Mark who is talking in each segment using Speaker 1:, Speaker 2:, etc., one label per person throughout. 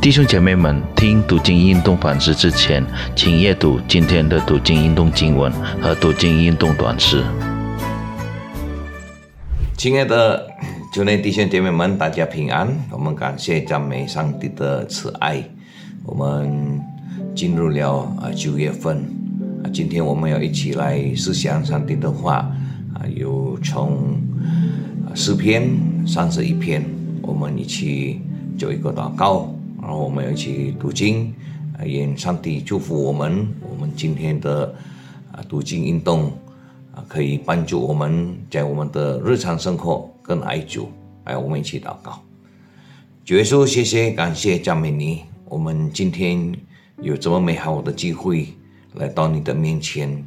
Speaker 1: 弟兄姐妹们，听读经运动反思之前，请阅读今天的读经运动经文和读经运动短诗。
Speaker 2: 亲爱的主内弟兄姐妹们，大家平安。我们感谢赞美上帝的慈爱。我们进入了啊九月份啊，今天我们要一起来思想上帝的话啊，有从诗篇三十一篇，我们一起做一个祷告。然后我们一起读经，啊，愿上帝祝福我们。我们今天的啊读经运动啊，可以帮助我们在我们的日常生活更爱主。来，我们一起祷告。主耶稣，谢谢，感谢赞美你。我们今天有这么美好的机会来到你的面前，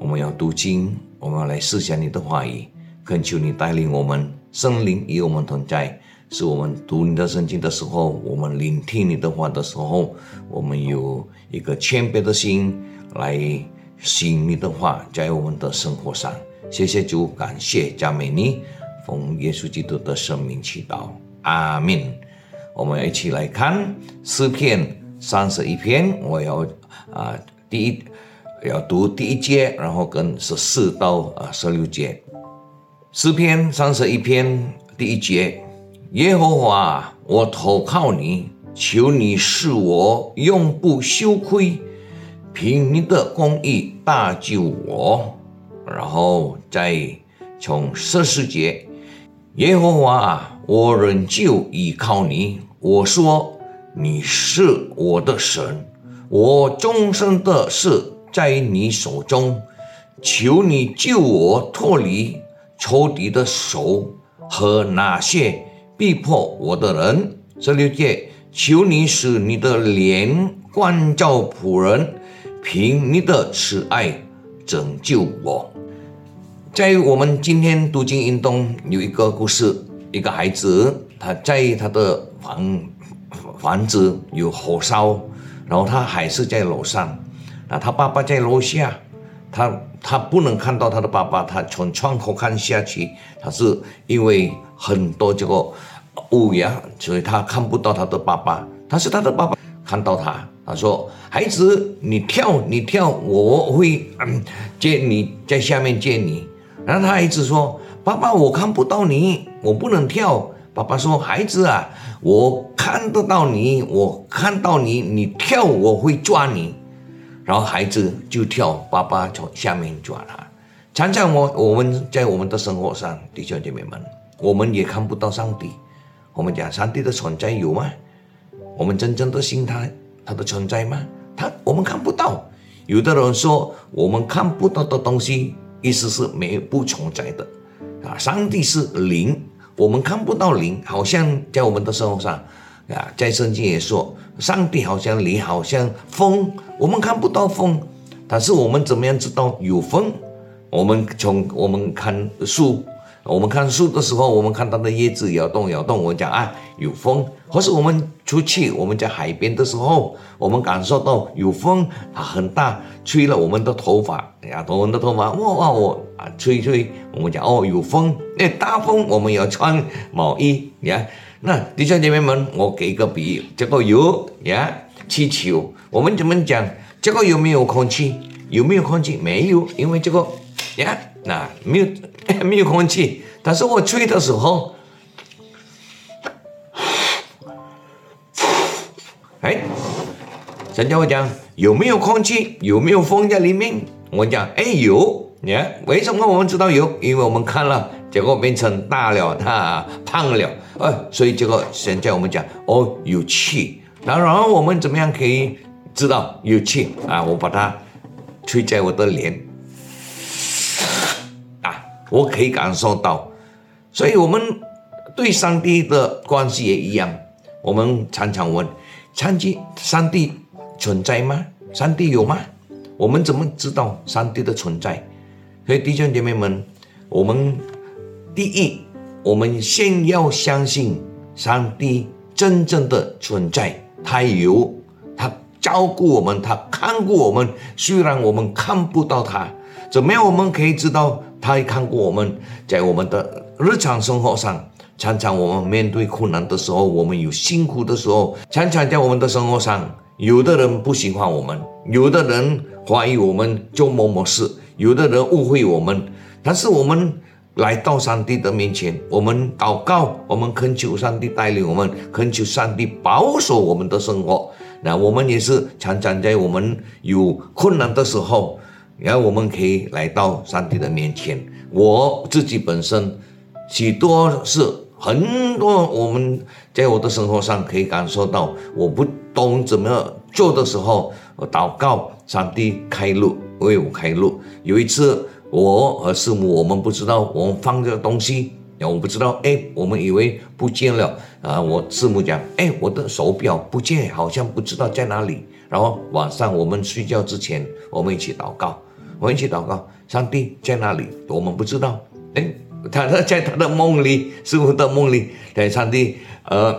Speaker 2: 我们要读经，我们要来思想你的话语，恳求你带领我们，圣灵与我们同在。是我们读你的圣经的时候，我们聆听你的话的时候，我们有一个谦卑的心来行你的话，在我们的生活上。谢谢主，感谢赞美你，奉耶稣基督的生命祈祷，阿门。我们一起来看诗篇三十一篇，我要啊第一要读第一节，然后跟十四到啊十六节。诗篇三十一篇第一节。耶和华，我投靠你，求你使我永不羞愧，凭你的公义搭救我。然后再从十四节，耶和华，我仍旧依靠你。我说你是我的神，我终生的事在你手中，求你救我脱离仇敌的手和那些。逼迫我的人，十六节，求你使你的脸关照仆人，凭你的慈爱拯救我。在我们今天读经运动有一个故事，一个孩子他在他的房房子有火烧，然后他还是在楼上，那他爸爸在楼下，他他不能看到他的爸爸，他从窗口看下去，他是因为。很多这个乌鸦，所以他看不到他的爸爸。但是他的爸爸看到他，他说：“孩子，你跳，你跳，我会嗯接你在下面接你。”然后他孩子说：“爸爸，我看不到你，我不能跳。”爸爸说：“孩子啊，我看得到你，我看到你，你跳，我会抓你。”然后孩子就跳，爸爸从下面抓他。常常我我们在我们的生活上，弟兄姐妹们。我们也看不到上帝。我们讲上帝的存在有吗？我们真正的信他，他的存在吗？他我们看不到。有的人说我们看不到的东西，意思是没有不存在的啊。上帝是灵，我们看不到灵，好像在我们的生活上啊，在圣经也说，上帝好像你，好像风，我们看不到风，但是我们怎么样知道有风？我们从我们看树。我们看树的时候，我们看它的叶子摇动摇动，我们讲啊有风；或是我们出去，我们在海边的时候，我们感受到有风，它很大，吹了我们的头发，哎呀，我们的头发哇哇我啊吹吹，我们讲哦有风，那大风，我们要穿毛衣你看。那弟兄姐妹们，我给个比喻，这个有呀气球，我们怎么讲？这个有没有空气？有没有空气？没有，因为这个呀。那没有没有空气，但是我吹的时候，哎，人家我讲有没有空气，有没有风在里面？我讲哎有，你看为什么我们知道有？因为我们看了，结果变成大了，他胖了，呃，所以这个现在我们讲哦有气，然后我们怎么样可以知道有气啊？我把它吹在我的脸。啊我可以感受到，所以我们对上帝的关系也一样。我们常常问：上帝，上帝存在吗？上帝有吗？我们怎么知道上帝的存在？所以弟兄姐妹们，我们第一，我们先要相信上帝真正的存在，他有，他照顾我们，他看顾我们。虽然我们看不到他，怎么样？我们可以知道。他也看过我们在我们的日常生活上，常常我们面对困难的时候，我们有辛苦的时候，常常在我们的生活上，有的人不喜欢我们，有的人怀疑我们做某某事，有的人误会我们。但是我们来到上帝的面前，我们祷告，我们恳求上帝带领我们，恳求上帝保守我们的生活。那我们也是常常在我们有困难的时候，然后我们可以来到上帝的面前。我自己本身许多是。很多我们在我的生活上可以感受到，我不懂怎么做的时候，我祷告上帝开路，为我开路。有一次，我和师母我们不知道我们放这个东西，然后我不知道，哎，我们以为不见了啊。我师母讲，哎，我的手表不见，好像不知道在哪里。然后晚上我们睡觉之前，我们一起祷告，我们一起祷告，上帝在哪里？我们不知道，哎。他他在他的梦里，师傅的梦里，对上帝，呃，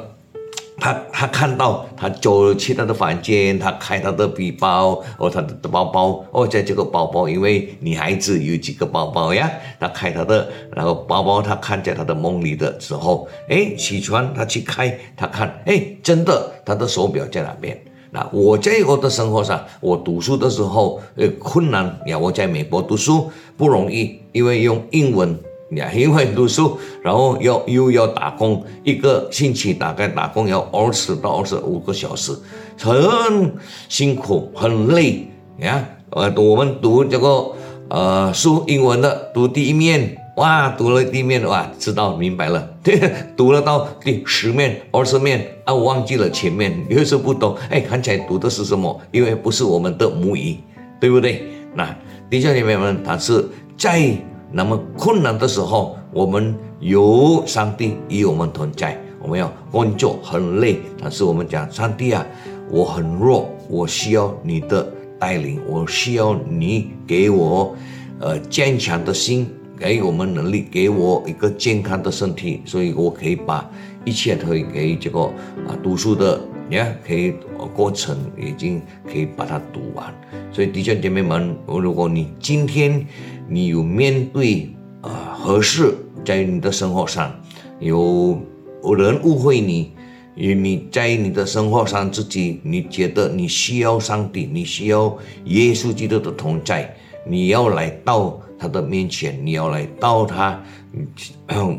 Speaker 2: 他他看到他走去他的房间，他开他的背包，哦，他的包包，哦，在这个包包，因为女孩子有几个包包呀，他开他的，然后包包他看在他的梦里的时候，哎，起床他去开，他看，哎，真的，他的手表在哪边？那我在我的生活上，我读书的时候，呃，困难呀，我在美国读书不容易，因为用英文。呀，因为读书，然后要又要打工，一个星期大概打工要二十到二十五个小时，很辛苦，很累你看。呃，我们读这个呃书，英文的读第一面，哇，读了第一面哇，知道明白了。对，读了到第十面、二十面啊，忘记了前面，有时候不懂。哎，看起来读的是什么？因为不是我们的母语，对不对？那弟兄姐妹们，他是在。那么困难的时候，我们有上帝与我们同在。我们要工作很累，但是我们讲上帝啊，我很弱，我需要你的带领，我需要你给我呃坚强的心，给我们能力，给我一个健康的身体，所以我可以把一切可以给这个啊读书的，你看可以过程已经可以把它读完。所以弟兄姐妹们，如果你今天，你有面对啊合适在你的生活上有有人误会你，你你在你的生活上自己你觉得你需要上帝，你需要耶稣基督的同在，你要来到他的面前，你要来到他，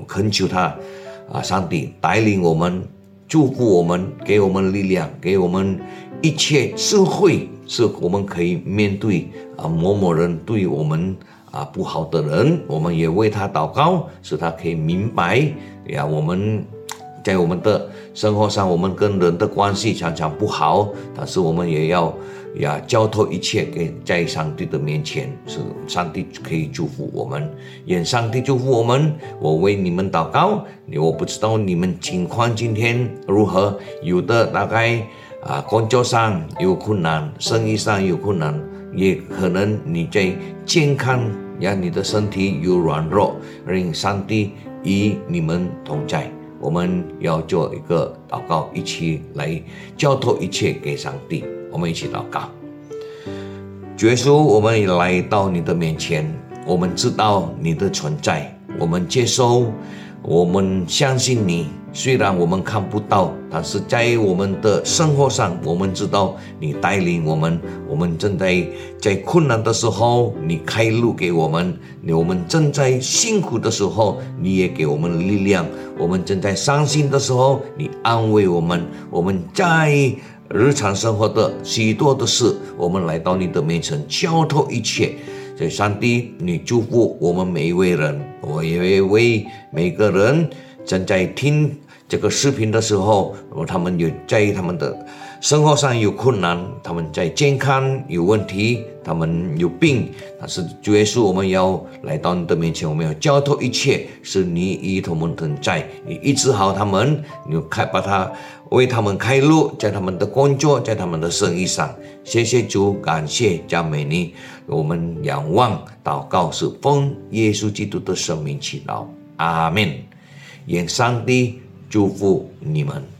Speaker 2: 恳求他啊，上帝带领我们，祝福我们，给我们力量，给我们一切智慧，是我们可以面对啊某某人对我们。啊，不好的人，我们也为他祷告，使他可以明白呀。我们在我们的生活上，我们跟人的关系常常不好，但是我们也要呀交托一切给在上帝的面前，是上帝可以祝福我们，愿上帝祝福我们。我为你们祷告，我不知道你们情况今天如何，有的大概啊工作上有困难，生意上有困难。也可能你在健康，让你的身体有软弱，让上帝与你们同在。我们要做一个祷告，一起来交托一切给上帝。我们一起祷告，耶稣，我们来到你的面前，我们知道你的存在，我们接受，我们相信你。虽然我们看不到，但是在我们的生活上，我们知道你带领我们。我们正在在困难的时候，你开路给我们；我们正在辛苦的时候，你也给我们力量；我们正在伤心的时候，你安慰我们。我们在日常生活的许多的事，我们来到你的面前，交托一切。在上帝，你祝福我们每一位人，我也为每个人。正在听这个视频的时候，他们有在意他们的生活上有困难，他们在健康有问题，他们有病，但是主耶稣，我们要来到你的面前，我们要交托一切，是你与他们同在，你医治好他们，你开把他为他们开路，在他们的工作，在他们的生意上，谢谢主，感谢加美尼，我们仰望祷告是奉耶稣基督的生命祈祷，阿门。愿上帝祝福你们。